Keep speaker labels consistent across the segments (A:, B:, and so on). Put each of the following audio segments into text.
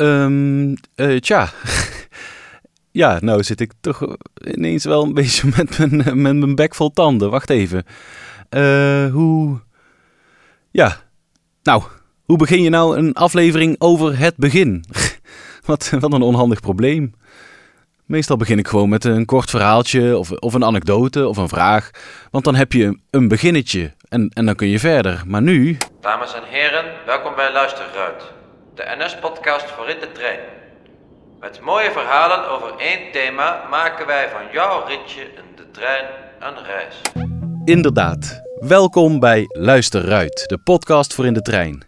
A: Eh, tja. ja, nou zit ik toch ineens wel een beetje met mijn, met mijn bek vol tanden. Wacht even. Eh, hoe... Ja, nou, hoe begin je nou een aflevering over het begin? wat, wat een onhandig probleem. Meestal begin ik gewoon met een kort verhaaltje of, of een anekdote of een vraag. Want dan heb je een beginnetje en, en dan kun je verder. Maar nu...
B: Dames en heren, welkom bij Luisterruit, de NS-podcast voor in de trein. Met mooie verhalen over één thema maken wij van jouw ritje in de trein een reis.
A: Inderdaad. Welkom bij Luisterruit, de podcast voor in de trein.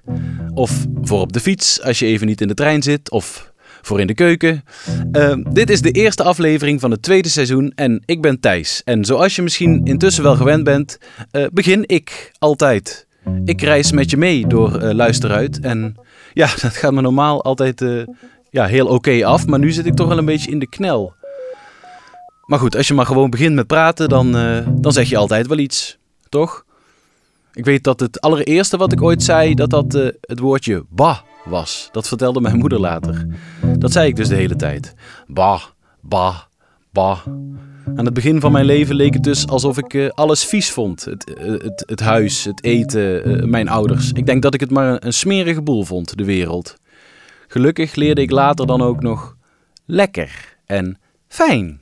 A: Of voor op de fiets als je even niet in de trein zit, of voor in de keuken. Uh, dit is de eerste aflevering van het tweede seizoen en ik ben Thijs. En zoals je misschien intussen wel gewend bent, uh, begin ik altijd. Ik reis met je mee door uh, Luisteruit en ja, dat gaat me normaal altijd ja, heel oké af, maar nu zit ik toch wel een beetje in de knel. Maar goed, als je maar gewoon begint met praten, dan, dan zeg je altijd wel iets, toch? Ik weet dat het allereerste wat ik ooit zei, dat dat het woordje bah was. Dat vertelde mijn moeder later. Dat zei ik dus de hele tijd. Bah, bah, bah. Aan het begin van mijn leven leek het dus alsof ik uh, alles vies vond. Het, uh, het, het, huis, het eten, uh, mijn ouders. Ik denk dat ik het maar een, smerige boel vond, de wereld. Gelukkig leerde ik later dan ook nog lekker en fijn.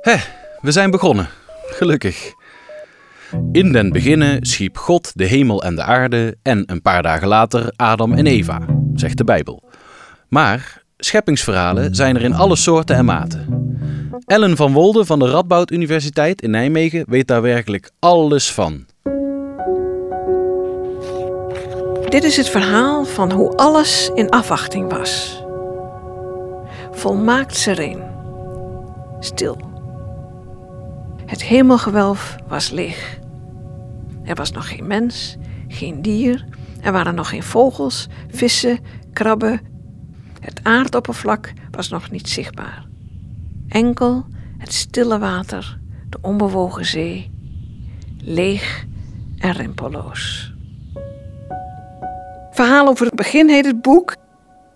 A: Hè, we zijn begonnen. Gelukkig. In den beginnen schiep God de hemel en de aarde en een paar dagen later Adam en Eva, zegt de Bijbel. Maar scheppingsverhalen zijn er in alle soorten en maten. Ellen van Wolde van de Radboud Universiteit in Nijmegen weet daar werkelijk alles van.
C: Dit is het verhaal van hoe alles in afwachting was. Volmaakt sereen. Stil. Het hemelgewelf was leeg. Er was nog geen mens, geen dier, er waren nog geen vogels, vissen, krabben. Het aardoppervlak was nog niet zichtbaar. Enkel het stille water, de onbewogen zee, leeg en rimpelloos. Verhaal over het begin heet het boek.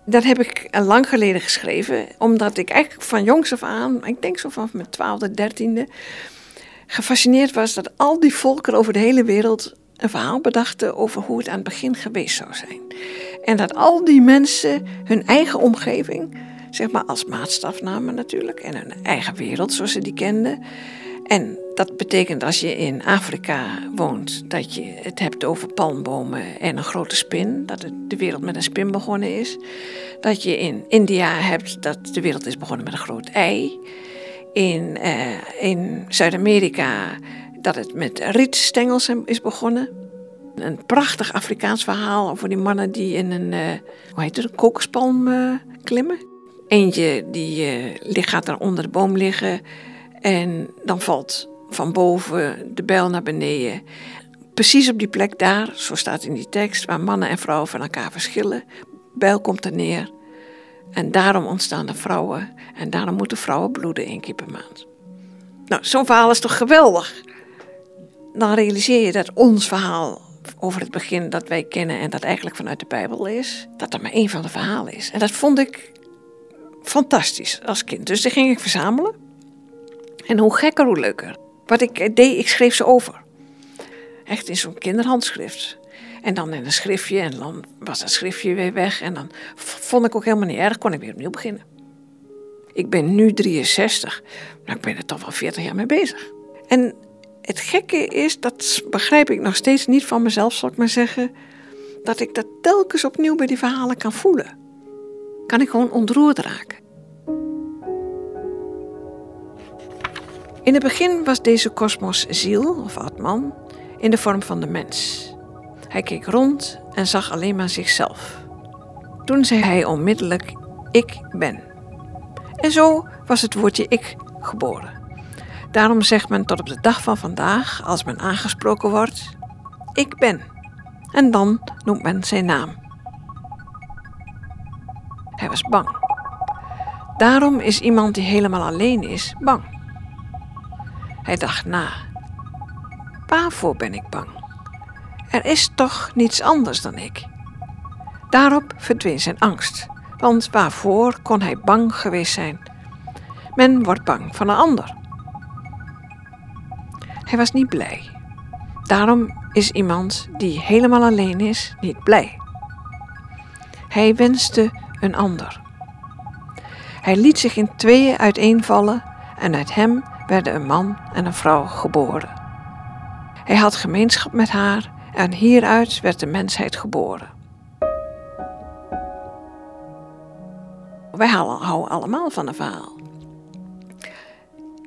C: Dat heb ik lang geleden geschreven, omdat ik eigenlijk van jongs af aan, ik denk zo vanaf mijn twaalfde, dertiende, gefascineerd was dat al die volkeren over de hele wereld een verhaal bedachten over hoe het aan het begin geweest zou zijn. En dat al die mensen hun eigen omgeving, zeg maar als maatstaf namen natuurlijk, en hun eigen wereld zoals ze die kenden. En dat betekent als je in Afrika woont, dat je het hebt over palmbomen en een grote spin, dat de wereld met een spin begonnen is. Dat je in India hebt dat de wereld is begonnen met een groot ei in, uh, in Zuid-Amerika dat het met rietstengels is begonnen. Een prachtig Afrikaans verhaal over die mannen die in een, uh, hoe heet het, een kokospalm uh, klimmen. Eentje die gaat er onder de boom liggen en dan valt van boven de bijl naar beneden. Precies op die plek daar, zo staat in die tekst, waar mannen en vrouwen van elkaar verschillen. Bijl komt er neer en daarom ontstaan de vrouwen. En daarom moeten vrouwen bloeden één keer per maand. Nou, zo'n verhaal is toch geweldig? Dan realiseer je dat ons verhaal over het begin dat wij kennen en dat eigenlijk vanuit de Bijbel is, dat dat maar één van de verhalen is. En dat vond ik fantastisch als kind. Dus die ging ik verzamelen. En hoe gekker, hoe leuker. Wat ik deed, ik schreef ze over. Echt in zo'n kinderhandschrift. En dan in een schriftje en dan was dat schriftje weer weg. En dan vond ik ook helemaal niet erg, kon ik weer opnieuw beginnen. Ik ben nu 63, maar ik ben er toch wel 40 jaar mee bezig. En het gekke is, dat begrijp ik nog steeds niet van mezelf, zal ik maar zeggen, dat ik dat telkens opnieuw bij die verhalen kan voelen. Kan ik gewoon ontroerd raken. In het begin was deze kosmos ziel, of atman, in de vorm van de mens. Hij keek rond en zag alleen maar zichzelf. Toen zei hij onmiddellijk: Ik ben. En zo was het woordje ik geboren. Daarom zegt men tot op de dag van vandaag, als men aangesproken wordt: Ik ben. En dan noemt men zijn naam. Hij was bang. Daarom is iemand die helemaal alleen is bang. Hij dacht na. Waarvoor ben ik bang? Er is toch niets anders dan ik. Daarop verdween zijn angst, want waarvoor kon hij bang geweest zijn? Men wordt bang van een ander. Hij was niet blij. Daarom is iemand die helemaal alleen is niet blij. Hij wenste een ander. Hij liet zich in tweeën uiteenvallen en uit hem werden een man en een vrouw geboren. Hij had gemeenschap met haar en hieruit werd de mensheid geboren. Wij houden allemaal van een verhaal.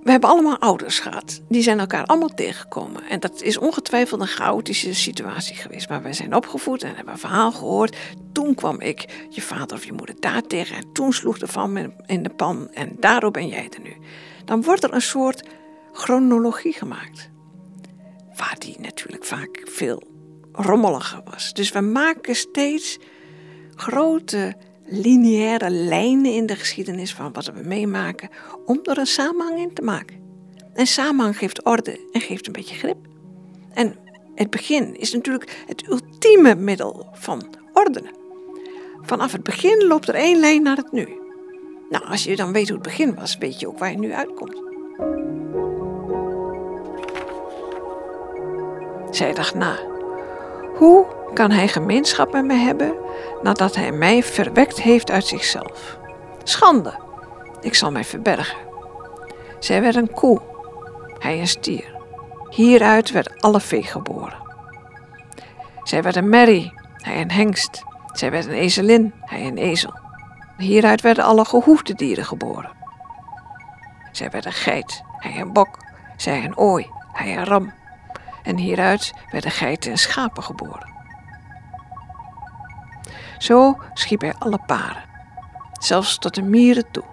C: We hebben allemaal ouders gehad. Die zijn elkaar allemaal tegengekomen. En dat is ongetwijfeld een chaotische situatie geweest. Maar wij zijn opgevoed en hebben een verhaal gehoord. Toen kwam ik je vader of je moeder daar tegen. En toen sloeg de van in de pan. En daarop ben jij er nu. Dan wordt er een soort chronologie gemaakt. Waar die natuurlijk vaak veel rommeliger was. Dus we maken steeds grote lineaire lijnen in de geschiedenis van wat we meemaken, om er een samenhang in te maken. En samenhang geeft orde en geeft een beetje grip. En het begin is natuurlijk het ultieme middel van ordenen. Vanaf het begin loopt er één lijn naar het nu. Nou, als je dan weet hoe het begin was, weet je ook waar je nu uitkomt. Zij dacht na. Hoe kan hij gemeenschap met mij hebben nadat hij mij verwekt heeft uit zichzelf? Schande, ik zal mij verbergen. Zij werd een koe, hij een stier. Hieruit werd alle vee geboren. Zij werd een merrie, hij een hengst. Zij werd een ezelin, hij een ezel. Hieruit werden alle gehoefde dieren geboren. Zij werd een geit, hij een bok. Zij een ooi, hij een ram. En hieruit werden geiten en schapen geboren. Zo schiep hij alle paren, zelfs tot de mieren toe.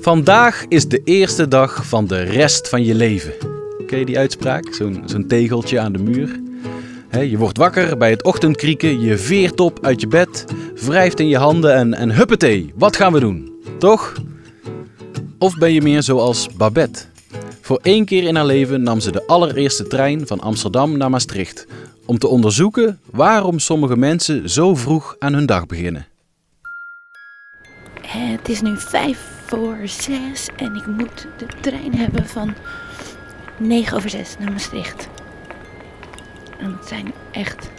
A: Vandaag is de eerste dag van de rest van je leven. Ken je die uitspraak? Zo'n zo'n tegeltje aan de muur. Je wordt wakker bij het ochtendkrieken, je veert op uit je bed, wrijft in je handen en, en wat gaan we doen? Toch? Of ben je meer zoals Babette? Voor één keer in haar leven nam ze de allereerste trein van Amsterdam naar Maastricht om te onderzoeken waarom sommige mensen zo vroeg aan hun dag beginnen.
D: Het is nu vijf voor zes en ik moet de trein hebben van negen over zes naar Maastricht. En het zijn echt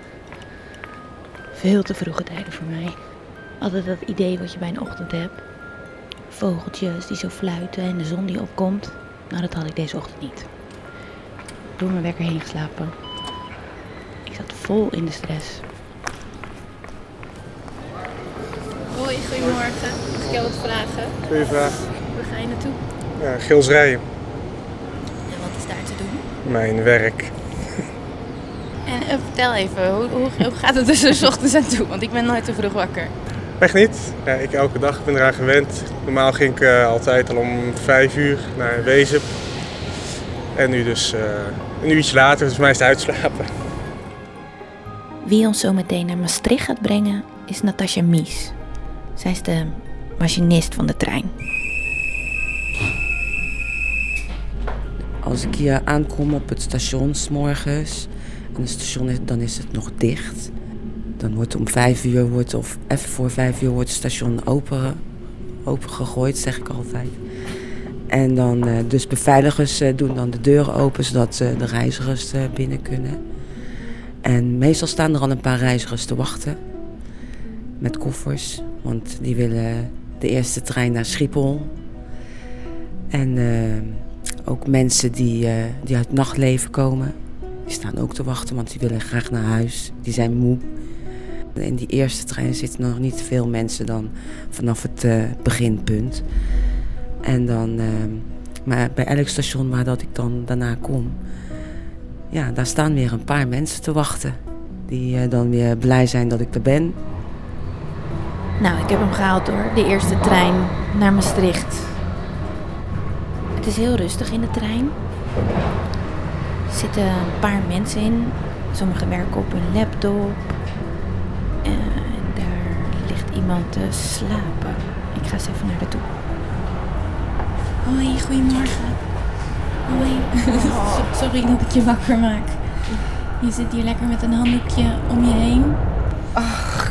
D: veel te vroege tijden voor mij. Altijd dat idee wat je bij een ochtend hebt. Vogeltjes die zo fluiten en de zon die opkomt. Nou, dat had ik deze ochtend niet. Door mijn wekker heen geslapen. Ik zat vol in de stress.
E: Hoi, goedemorgen. Mag ik jou wat vragen?
F: Goeie vraag.
E: Waar ga je naartoe?
F: Ja, Gilsrijen,
E: En wat is daar te doen?
F: mijn werk.
E: En eh, vertel even, hoe, hoe, hoe gaat het tussen 's ochtends en toe? Want ik ben nooit te vroeg wakker.
F: Echt niet. Ja, ik elke dag ben eraan gewend. Normaal ging ik eh, altijd al om vijf uur naar Wezep. En nu dus eh, een uurtje later, dus mij is het uitslapen.
D: Wie ons zo meteen naar Maastricht gaat brengen is Natasja Mies. Zij is de machinist van de trein.
G: Als ik hier aankom op het station s morgens en het station is, dan is het nog dicht. Dan wordt om vijf uur, wordt, of even voor vijf uur, wordt het station open, open gegooid, zeg ik altijd. En dan, eh, dus beveiligers eh, doen dan de deuren open, zodat eh, de reizigers binnen kunnen. En meestal staan er al een paar reizigers te wachten met koffers, want die willen de eerste trein naar Schiphol. En ook mensen die, eh, die uit nachtleven komen, die staan ook te wachten, want die willen graag naar huis. Die zijn moe. In die eerste trein zitten nog niet veel mensen dan vanaf het eh, beginpunt. En dan, eh, maar bij elk station waar dat ik dan daarna kom, ja, daar staan weer een paar mensen te wachten. Die eh, dan weer blij zijn dat ik er ben.
D: Nou, ik heb hem gehaald door de eerste trein naar Maastricht. Het is heel rustig in de trein. Er zitten een paar mensen in. Sommigen werken op hun laptop. En daar ligt iemand te slapen. Ik ga eens even naar haar toe.
E: Hoi, goedemorgen. Hoi. Sorry dat ik je wakker maak. Je zit hier lekker met een handdoekje om je heen.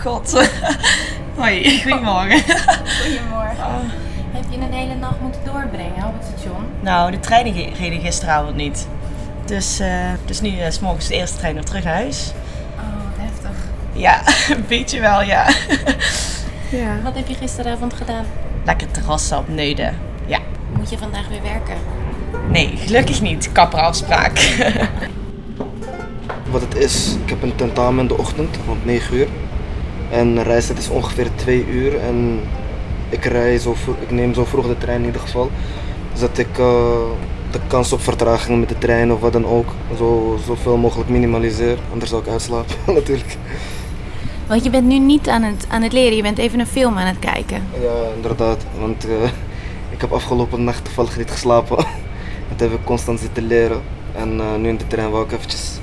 H: God. Hoi, goedemorgen.
E: Goedemorgen. Heb je een hele nacht moeten doorbrengen op het station?
H: Nou, de treinen reden gisteravond niet. Dus, eh, dus nu is morgens de eerste trein weer terug naar huis.
E: Oh, heftig.
H: Ja, een beetje wel, ja.
C: Ja.
E: Wat heb je gisteravond gedaan?
H: Lekker terrassen op Neuden. Ja.
E: Moet je vandaag weer werken?
H: Nee, gelukkig niet. Kapperafspraak.
I: Wat het is, ik heb een tentamen in de ochtend rond 9 uur. En de reistijd is ongeveer 2 uur. En ik, rij zo vroeg, ik neem zo vroeg de trein in ieder geval. Zodat ik eh, de kans op vertraging met de trein of wat dan ook zo, zoveel mogelijk minimaliseer. Anders zou ik uitslapen natuurlijk.
E: Want je bent nu niet aan het, aan het leren, je bent even een film aan het kijken.
I: Ja, inderdaad. Want eh, ik heb afgelopen nacht toevallig niet geslapen. Dat heb ik constant zitten leren. En eh, nu in de trein wou ik eventjes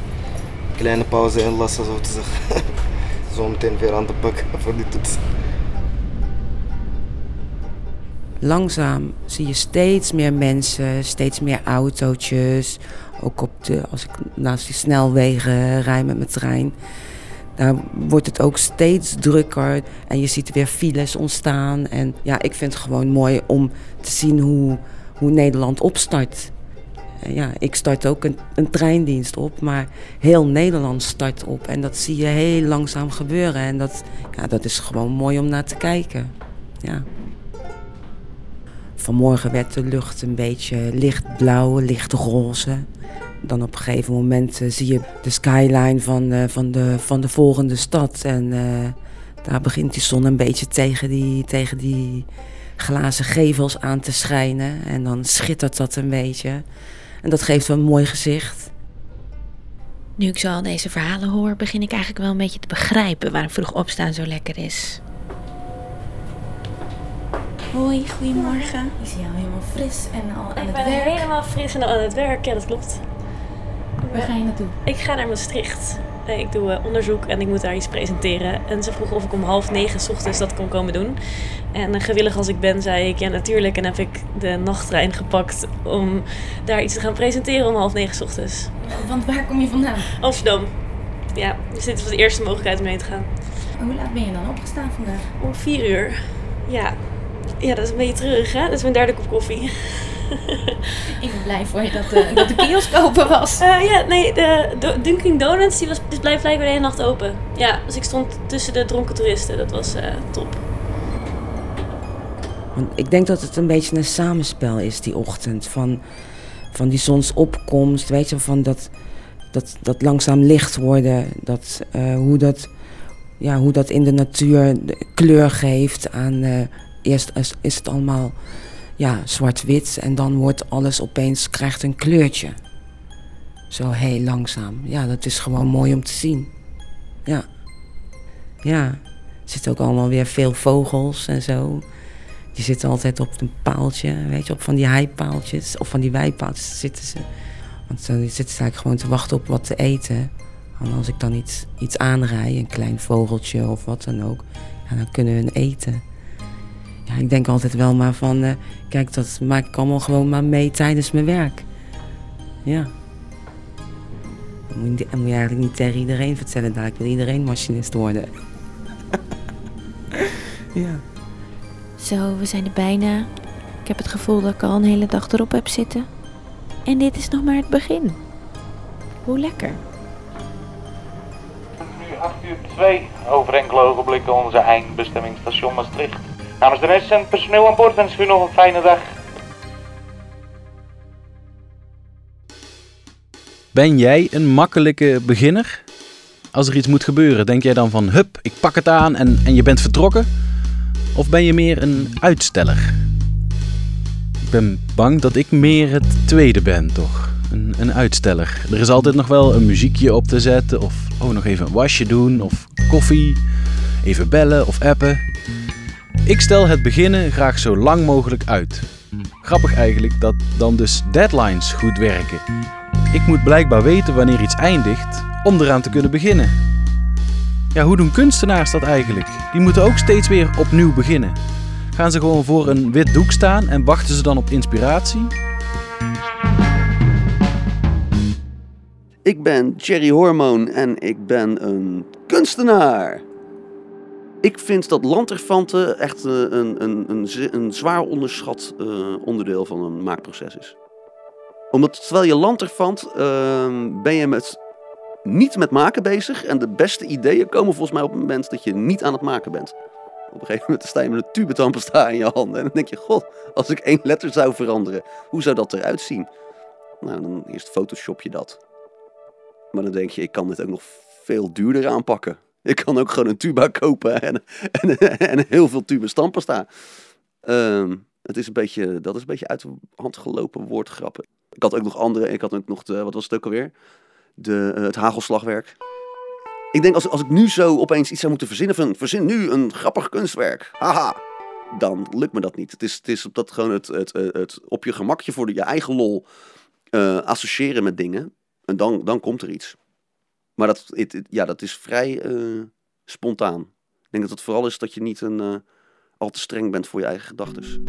I: een kleine pauze inlassen, zo te zeggen. zo meteen weer aan de bak voor die toets.
G: Langzaam zie je steeds meer mensen, steeds meer autootjes. Ook op de, als ik naast die snelwegen rij met mijn trein. Daar wordt het ook steeds drukker. En je ziet weer files ontstaan. En ja, ik vind het gewoon mooi om te zien hoe, hoe Nederland opstart. En Ja, ik start ook een, een treindienst op, maar heel Nederland start op. En dat zie je heel langzaam gebeuren. En dat, ja, dat is gewoon mooi om naar te kijken. Ja. Vanmorgen werd de lucht een beetje lichtblauw, lichtroze. Dan op een gegeven moment eh, zie je de skyline van, eh, van, de, van de volgende stad. En eh, daar begint die zon een beetje tegen die, tegen die glazen gevels aan te schijnen. En dan schittert dat een beetje. En dat geeft wel een mooi gezicht.
D: Nu ik zo al deze verhalen hoor, begin ik eigenlijk wel een beetje te begrijpen waarom vroeg opstaan zo lekker is.
E: Hoi, goedemorgen. Ik zie jou helemaal fris en al aan
J: Ik
E: het
J: ben
E: werk.
J: helemaal fris en aan het werk, ja dat klopt.
E: Waar ga je naartoe?
J: Ik ga naar Maastricht. Eh, Ik doe eh, onderzoek en ik moet daar iets presenteren. En ze vroegen of ik om half negen 's ochtends dat kon komen doen. En eh, gewillig als ik ben, zei ik ja natuurlijk. En heb ik de nachttrein gepakt om daar iets te gaan presenteren om half negen 's ochtends.
E: Want waar kom je vandaan?
J: Amsterdam. Ja, dus dit was de eerste mogelijkheid om mee te gaan.
E: Hoe laat ben je dan opgestaan vandaag?
J: Om vier uur. Ja. Ja, dat is een beetje terug, hè? Dat is mijn derde kop koffie.
E: Ik ben blij voor je dat de, dat de kiosk open was.
J: Eh, ja, nee, de, de Dunkin' Donuts die was, dus blijft blijkbaar de hele nacht open. Ja, dus ik stond tussen de dronken toeristen. Dat was eh, top.
G: Want ik denk dat het een beetje een samenspel is die ochtend. Van, van die zonsopkomst, weet je, van dat, dat, dat langzaam licht worden. Dat, eh, hoe, dat, ja, hoe dat in de natuur de kleur geeft aan... eerst is, is het allemaal ja, zwart-wit en dan wordt alles opeens, krijgt een kleurtje. Zo heel langzaam. Ja, dat is gewoon mooi om te zien. Ja. Ja. Er zitten ook allemaal weer veel vogels en zo. Die zitten altijd op een paaltje, weet je, op van die heipaaltjes. Of van die weipaaltjes zitten ze. Want dan zitten ze eigenlijk gewoon te wachten op wat te eten. En als ik dan iets, iets aanrij, een klein vogeltje of wat dan ook, ja, dan kunnen hun eten. Ja, ik denk altijd wel maar van, eh, kijk, dat maak ik allemaal gewoon maar mee tijdens mijn werk. Ja. Dat moet, je- dat moet je eigenlijk niet tegen iedereen vertellen, daar ik wil iedereen machinist worden. ja.
D: Zo, we zijn er bijna. Ik heb het gevoel dat ik al een hele dag erop heb zitten. En dit is nog maar het begin. Hoe lekker.
K: Nu 8 uur 2, over enkele ogenblikken onze eindbestemmingsstation Maastricht. Namens de rest en personeel aan boord wens ik u nog een fijne dag.
A: Ben jij een makkelijke beginner? Als er iets moet gebeuren, denk jij dan van hup, ik pak het aan en, en je bent vertrokken? Of ben je meer een uitsteller? Ik ben bang dat ik meer het tweede ben, toch? Een, een uitsteller. Er is altijd nog wel een muziekje op te zetten, of oh, nog even een wasje doen, of koffie, even bellen of appen. Ik stel het beginnen graag zo lang mogelijk uit. Grappig eigenlijk dat dan dus deadlines goed werken. Ik moet blijkbaar weten wanneer iets eindigt om eraan te kunnen beginnen. Ja, hoe doen kunstenaars dat eigenlijk? Die moeten ook steeds weer opnieuw beginnen. Gaan ze gewoon voor een wit doek staan en wachten ze dan op inspiratie?
L: Ik ben Jerry Hormoon en ik ben een kunstenaar. Ik vind dat lanterfanten echt eh, een, een, een, een zwaar onderschat eh, onderdeel van een maakproces is. Omdat terwijl je lanterfant ehm, ben je met, niet met maken bezig. En de beste ideeën komen volgens mij op het moment dat je niet aan het maken bent. Op een gegeven moment sta je met een tube tandpasta in je handen. En dan denk je, god, als ik één letter zou veranderen, hoe zou dat eruit zien? Nou, dan eerst photoshop je dat. Maar dan denk je, ik kan dit ook nog veel duurder aanpakken. Ik kan ook gewoon een tuba kopen en, en, en heel veel tubes tandpasta. Ehm, het is een beetje, dat is een beetje uit de hand gelopen woordgrappen. Ik had ook nog andere, ik had ook nog, de, wat was het ook alweer? De, eh, het hagelslagwerk. Ik denk als, als ik nu zo opeens iets zou moeten verzinnen van, verzin nu een grappig kunstwerk. Haha. Dan lukt me dat niet. Het is, het is dat gewoon het, het, het, het op je gemakje voor je eigen lol eh, associëren met dingen. En dan, dan komt er iets. Maar dat, het, ja, dat is vrij eh, spontaan. Ik denk dat het vooral is dat je niet een, eh, al te streng bent voor je eigen gedachten.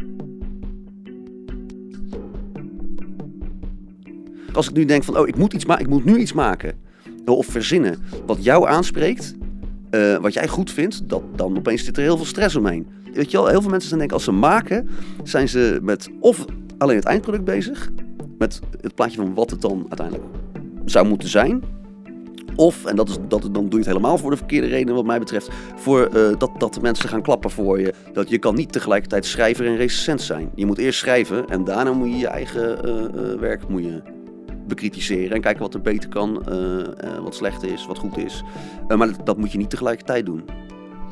L: Als ik nu denk van, oh, ik moet, iets ik moet nu iets maken. Of verzinnen wat jou aanspreekt. eh, wat jij goed vindt. Dat, dan opeens zit er heel veel stress omheen. Weet je wel, heel veel mensen zijn denken als ze maken. Zijn ze met of alleen het eindproduct bezig. Met het plaatje van wat het dan uiteindelijk zou moeten zijn. Of, en dat is, dat, dan doe je het helemaal voor de verkeerde reden wat mij betreft, voor eh, dat, dat mensen gaan klappen voor je. Dat je kan niet tegelijkertijd schrijver en recensent zijn. Je moet eerst schrijven en daarna moet je je eigen eh, eh, werk moet je bekritiseren en kijken wat er beter kan, wat slecht is, wat goed is. Maar dat moet je niet tegelijkertijd doen.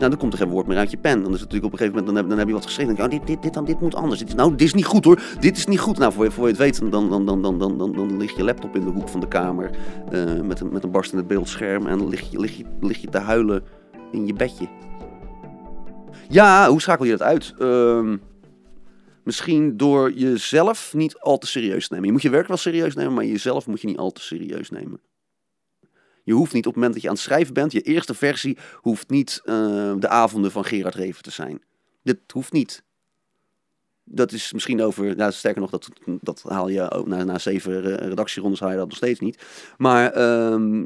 L: Nou, dan komt er geen woord meer uit je pen. Dan is het natuurlijk op een gegeven moment, dan heb, dan heb je wat geschreven. Dan denk je, oh, dit, dit, dit, dan, dit moet anders. Dit is, nou, dit is niet goed hoor. Dit is niet goed. Nou, voor je, voor je het weet, dan, dan, dan, dan, dan, dan, dan ligt je laptop in de hoek van de kamer. eh, met, een, met een barstende beeldscherm. En dan lig je, lig, je, lig je te huilen in je bedje. Ja, hoe schakel je dat uit? Ehm, misschien door jezelf niet al te serieus te nemen. Je moet je werk wel serieus nemen, maar jezelf moet je niet al te serieus nemen. Je hoeft niet op het moment dat je aan het schrijven bent, je eerste versie hoeft niet eh, de avonden van Gerard Reven te zijn. Dit hoeft niet. Dat is misschien over, nou, sterker nog, dat, dat haal je ook na, na zeven redactierondes haal je dat nog steeds niet. Maar, ehm,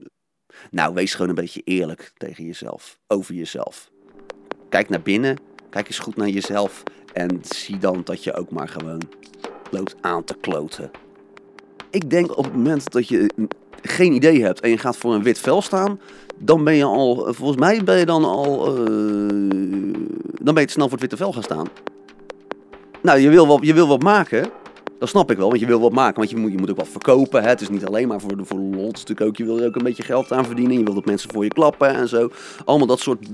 L: nou, wees gewoon een beetje eerlijk tegen jezelf, over jezelf. Kijk naar binnen, kijk eens goed naar jezelf en zie dan dat je ook maar gewoon loopt aan te kloten. Ik denk op het moment dat je geen idee hebt en je gaat voor een wit vel staan, dan ben je al, volgens mij ben je dan al, eh, dan ben je te snel voor het witte vel gaan staan. Nou, je wil, wat, je wil wat maken, dat snap ik wel, want je wil wat maken, want je moet, je moet ook wat verkopen. Hè? Het is niet alleen maar voor voor lol, natuurlijk ook, je wil er ook een beetje geld aan verdienen. Je wil dat mensen voor je klappen en zo. Allemaal dat soort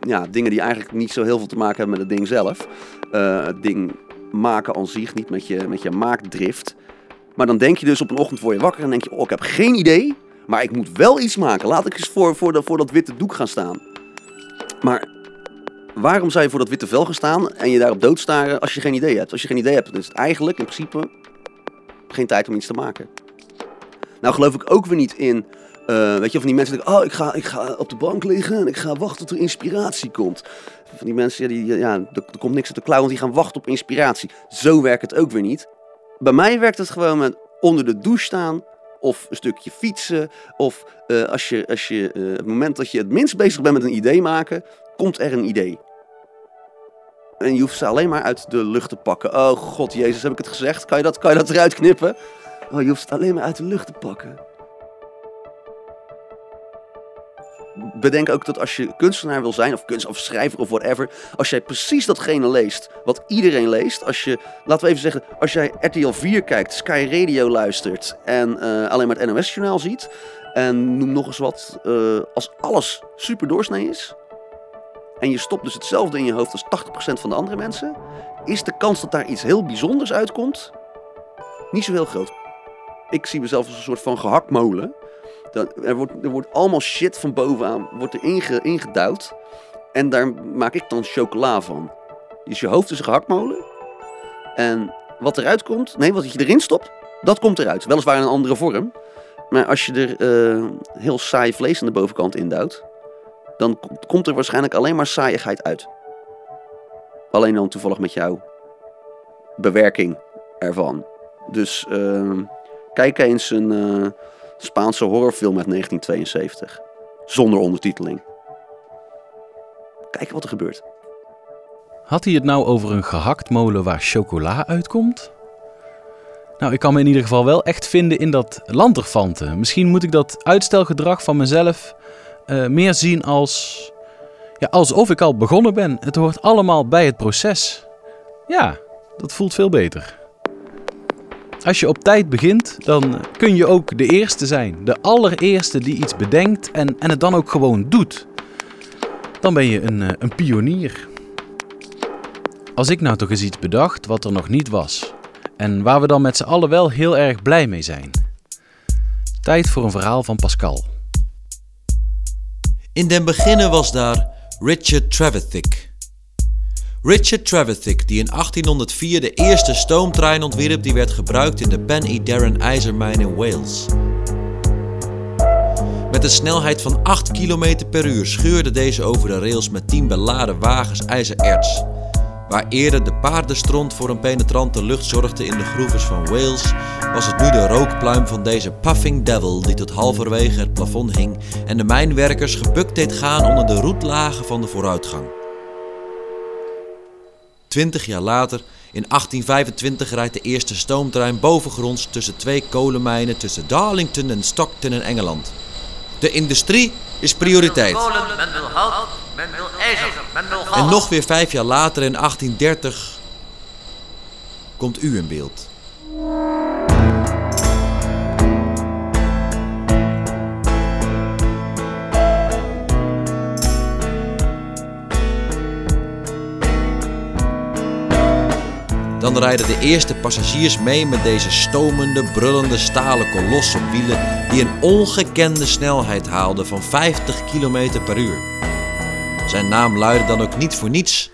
L: ja, dingen die eigenlijk niet zo heel veel te maken hebben met het ding zelf. Eh, het ding maken aan zich, niet met je, met je maakdrift. Maar dan denk je dus op een ochtend word je wakker en denk je, oh, ik heb geen idee, maar ik moet wel iets maken. Laat ik eens voor, voor, voor dat witte doek gaan staan. Maar waarom zou je voor dat witte vel gaan staan en je daarop doodstaren als je geen idee hebt? Als je geen idee hebt, dan is het eigenlijk in principe geen tijd om iets te maken. Nou geloof ik ook weer niet in, eh, weet je, van die mensen die denken, oh, ik ga, ik ga op de bank liggen en ik ga wachten tot er inspiratie komt. Van die mensen, ja, die, ja, er, er komt niks uit de klauw, want die gaan wachten op inspiratie. Zo werkt het ook weer niet. Bij mij werkt het gewoon met onder de douche staan of een stukje fietsen. Of eh, als je, als je, eh, het moment dat je het minst bezig bent met een idee maken, komt er een idee. En je hoeft ze alleen maar uit de lucht te pakken. Oh god, Jezus, heb ik het gezegd? Kan je dat, kan je dat eruit knippen? Oh, je hoeft het alleen maar uit de lucht te pakken. Bedenk ook dat als je kunstenaar wil zijn, of kunst of schrijver of whatever, als jij precies datgene leest wat iedereen leest, als je, laten we even zeggen, als jij RTL 4 kijkt, Sky Radio luistert en eh, alleen maar het NOS-journaal ziet, en noem nog eens wat, eh, als alles super doorsnee is, en je stopt dus hetzelfde in je hoofd als 80% van de andere mensen, is de kans dat daar iets heel bijzonders uitkomt niet zo heel groot. Ik zie mezelf als een soort van gehaktmolen. Er, wordt, er wordt allemaal shit van bovenaan wordt er inge. En daar maak ik dan chocola van. Dus je hoofd is een gehaktmolen. En wat eruit komt, nee, wat je erin stopt, dat komt eruit. Weliswaar in een andere vorm. Maar als je er eh, heel saai vlees aan de bovenkant indouwt, dan komt- komt er waarschijnlijk alleen maar saaiigheid uit. Alleen dan toevallig met jouw bewerking ervan. Dus ehm, kijk eens een, eh, Spaanse horrorfilm uit 1972. Zonder ondertiteling. Kijken wat er gebeurt.
A: Had hij het nou over een gehaktmolen waar chocola uitkomt? Nou, ik kan me in ieder geval wel echt vinden in dat lanterfanten. Misschien moet ik dat uitstelgedrag van mezelf eh, meer zien als... Ja, alsof ik al begonnen ben. Het hoort allemaal bij het proces. Ja, dat voelt veel beter. Als je op tijd begint, dan kun je ook de eerste zijn. De allereerste die iets bedenkt en, en het dan ook gewoon doet. Dan ben je een, eh, een pionier. Als ik nou toch eens iets bedacht wat er nog niet was. En waar we dan met z'n allen wel heel erg blij mee zijn. Tijd voor een verhaal van Pascal.
M: In den beginnen was daar Richard Trevithick. Richard Trevithick, die in 1804 de eerste stoomtrein ontwierp die werd gebruikt in de Pen Darren ijzermijn in Wales. Met een snelheid van 8 km per uur scheurde deze over de rails met 10 beladen wagens ijzererts. Waar eerder de paardenstront voor een penetrante lucht zorgde in de groeves van Wales, was het nu de rookpluim van deze Puffing Devil die tot halverwege het plafond hing en de mijnwerkers gebukt deed gaan onder de roetlagen van de vooruitgang. Twintig jaar later, in 1825, rijdt de eerste stoomtrein bovengronds tussen twee kolenmijnen tussen Darlington en Stockton in Engeland. De industrie is prioriteit.
N: men wil hout, men wil ijzer, men wil gas.
M: En nog weer vijf jaar later, in 1830, komt u in beeld. Dan rijden de eerste passagiers mee met deze stomende, brullende stalen kolos op wielen die een ongekende snelheid haalde van 50 km per uur. Zijn naam luidde dan ook niet voor niets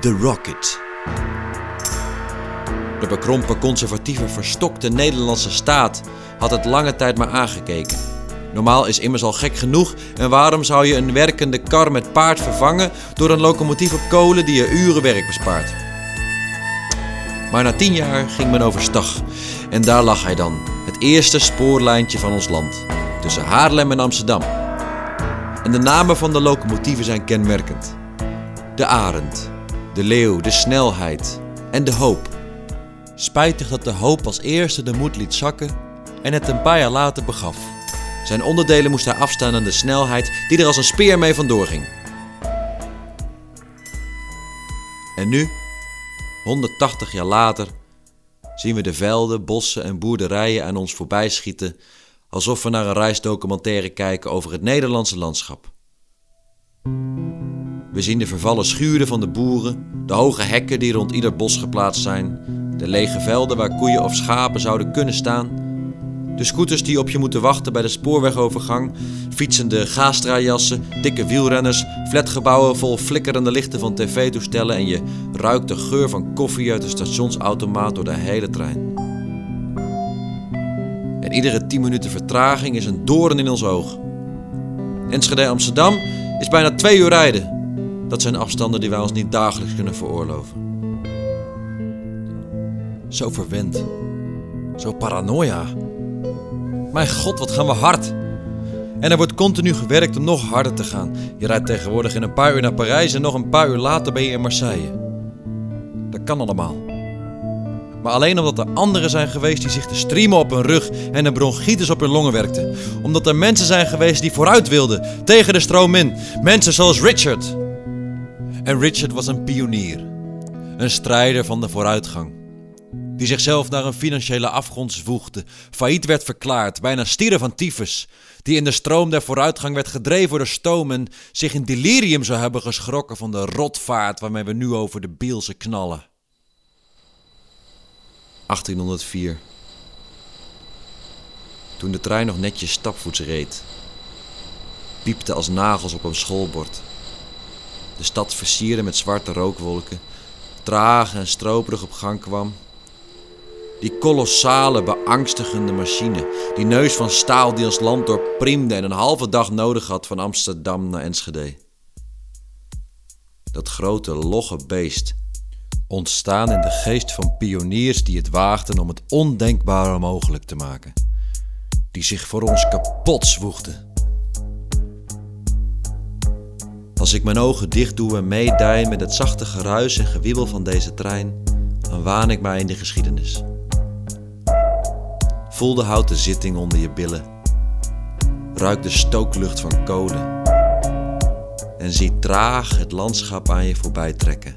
M: The Rocket. De bekrompen conservatieve verstokte Nederlandse staat had het lange tijd maar aangekeken. Normaal is immers al gek genoeg en waarom zou je een werkende kar met paard vervangen door een locomotief op kolen die je uren werk bespaart? Maar na tien jaar ging men overstag en daar lag hij dan, het eerste spoorlijntje van ons land, tussen Haarlem en Amsterdam. En de namen van de locomotieven zijn kenmerkend. De Arend, de Leeuw, de Snelheid en de Hoop. Spijtig dat de Hoop als eerste de moed liet zakken en het een paar jaar later begaf. Zijn onderdelen moest hij afstaan aan de snelheid die er als een speer mee vandoor ging. En nu 180 jaar later zien we de velden, bossen en boerderijen aan ons voorbij schieten, alsof we naar een reisdocumentaire kijken over het Nederlandse landschap. We zien de vervallen schuren van de boeren, de hoge hekken die rond ieder bos geplaatst zijn, de lege velden waar koeien of schapen zouden kunnen staan, de scooters die op je moeten wachten bij de spoorwegovergang, fietsende gastrajassen, dikke wielrenners, flatgebouwen vol flikkerende lichten van tv-toestellen en je ruikt de geur van koffie uit de stationsautomaat door de hele trein. En iedere 10 minuten vertraging is een doorn in ons oog. Enschede Amsterdam is bijna twee uur rijden. Dat zijn afstanden die wij ons niet dagelijks kunnen veroorloven. Zo verwend. Zo paranoia. Mijn god, wat gaan we hard. En er wordt continu gewerkt om nog harder te gaan. Je rijdt tegenwoordig in een paar uur naar Parijs en nog een paar uur later ben je in Marseille. Dat kan allemaal. Maar alleen omdat er anderen zijn geweest die zich te streamen op hun rug en een bronchitis op hun longen werkten. Omdat er mensen zijn geweest die vooruit wilden, tegen de stroom in. Mensen zoals Richard. En Richard was een pionier. Een strijder van de vooruitgang die zichzelf naar een financiële afgrond zwoegde, failliet werd verklaard, bijna stieren van tyfus, die in de stroom der vooruitgang werd gedreven door de stoom en zich in delirium zou hebben geschrokken van de rotvaart waarmee we nu over de Bielse knallen. 1804. Toen de trein nog netjes stapvoets reed, piepte als nagels op een schoolbord. De stad versierde met zwarte rookwolken, traag en stroperig op gang kwam, die kolossale, beangstigende machine. Die neus van staal die ons land doorpriemde en een halve dag nodig had van Amsterdam naar Enschede. Dat grote, logge beest. Ontstaan in de geest van pioniers die het waagden om het ondenkbare mogelijk te maken. die zich voor ons kapot zwoegde. Als ik mijn ogen dicht doe en meedij met het zachte geruis en gewiebel van deze trein, dan waan ik mij in de geschiedenis. Voel de houten zitting onder je billen. Ruik de stooklucht van kolen. En zie traag het landschap aan je voorbij trekken.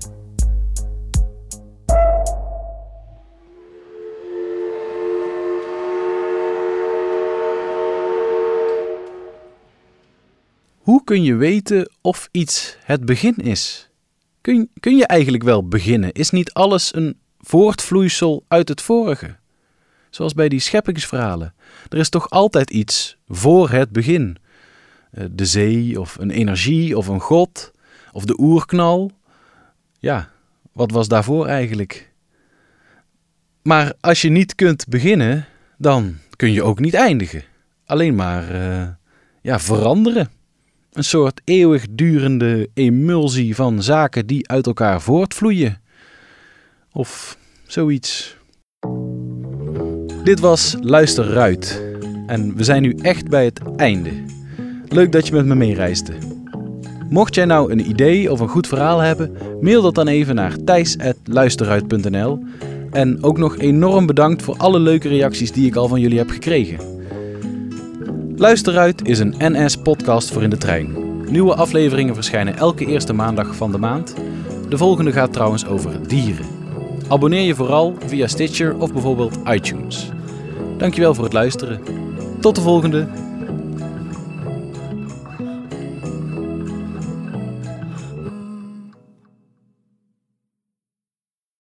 A: Hoe kun je weten of iets het begin is? Kun, kun je eigenlijk wel beginnen? Is niet alles een voortvloeisel uit het vorige? Zoals bij die scheppingsverhalen. Er is toch altijd iets voor het begin. Eh, De zee, of een energie, of een god, of de oerknal. Ja, wat was daarvoor eigenlijk? Maar als je niet kunt beginnen, dan kun je ook niet eindigen. Alleen maar eh, ja, veranderen. Een soort eeuwigdurende emulsie van zaken die uit elkaar voortvloeien. Of zoiets. Dit was Luister Ruit. En we zijn nu echt bij het einde. Leuk dat je met me meereisde. Mocht jij nou een idee of een goed verhaal hebben, mail dat dan even naar thijs.luisterruit.nl. En ook nog enorm bedankt voor alle leuke reacties die ik al van jullie heb gekregen. Luisteruit is een NS-podcast voor in de trein. Nieuwe afleveringen verschijnen elke eerste maandag van de maand. De volgende gaat trouwens over dieren. Abonneer je vooral via Stitcher of bijvoorbeeld iTunes. Dankjewel voor het luisteren. Tot de volgende!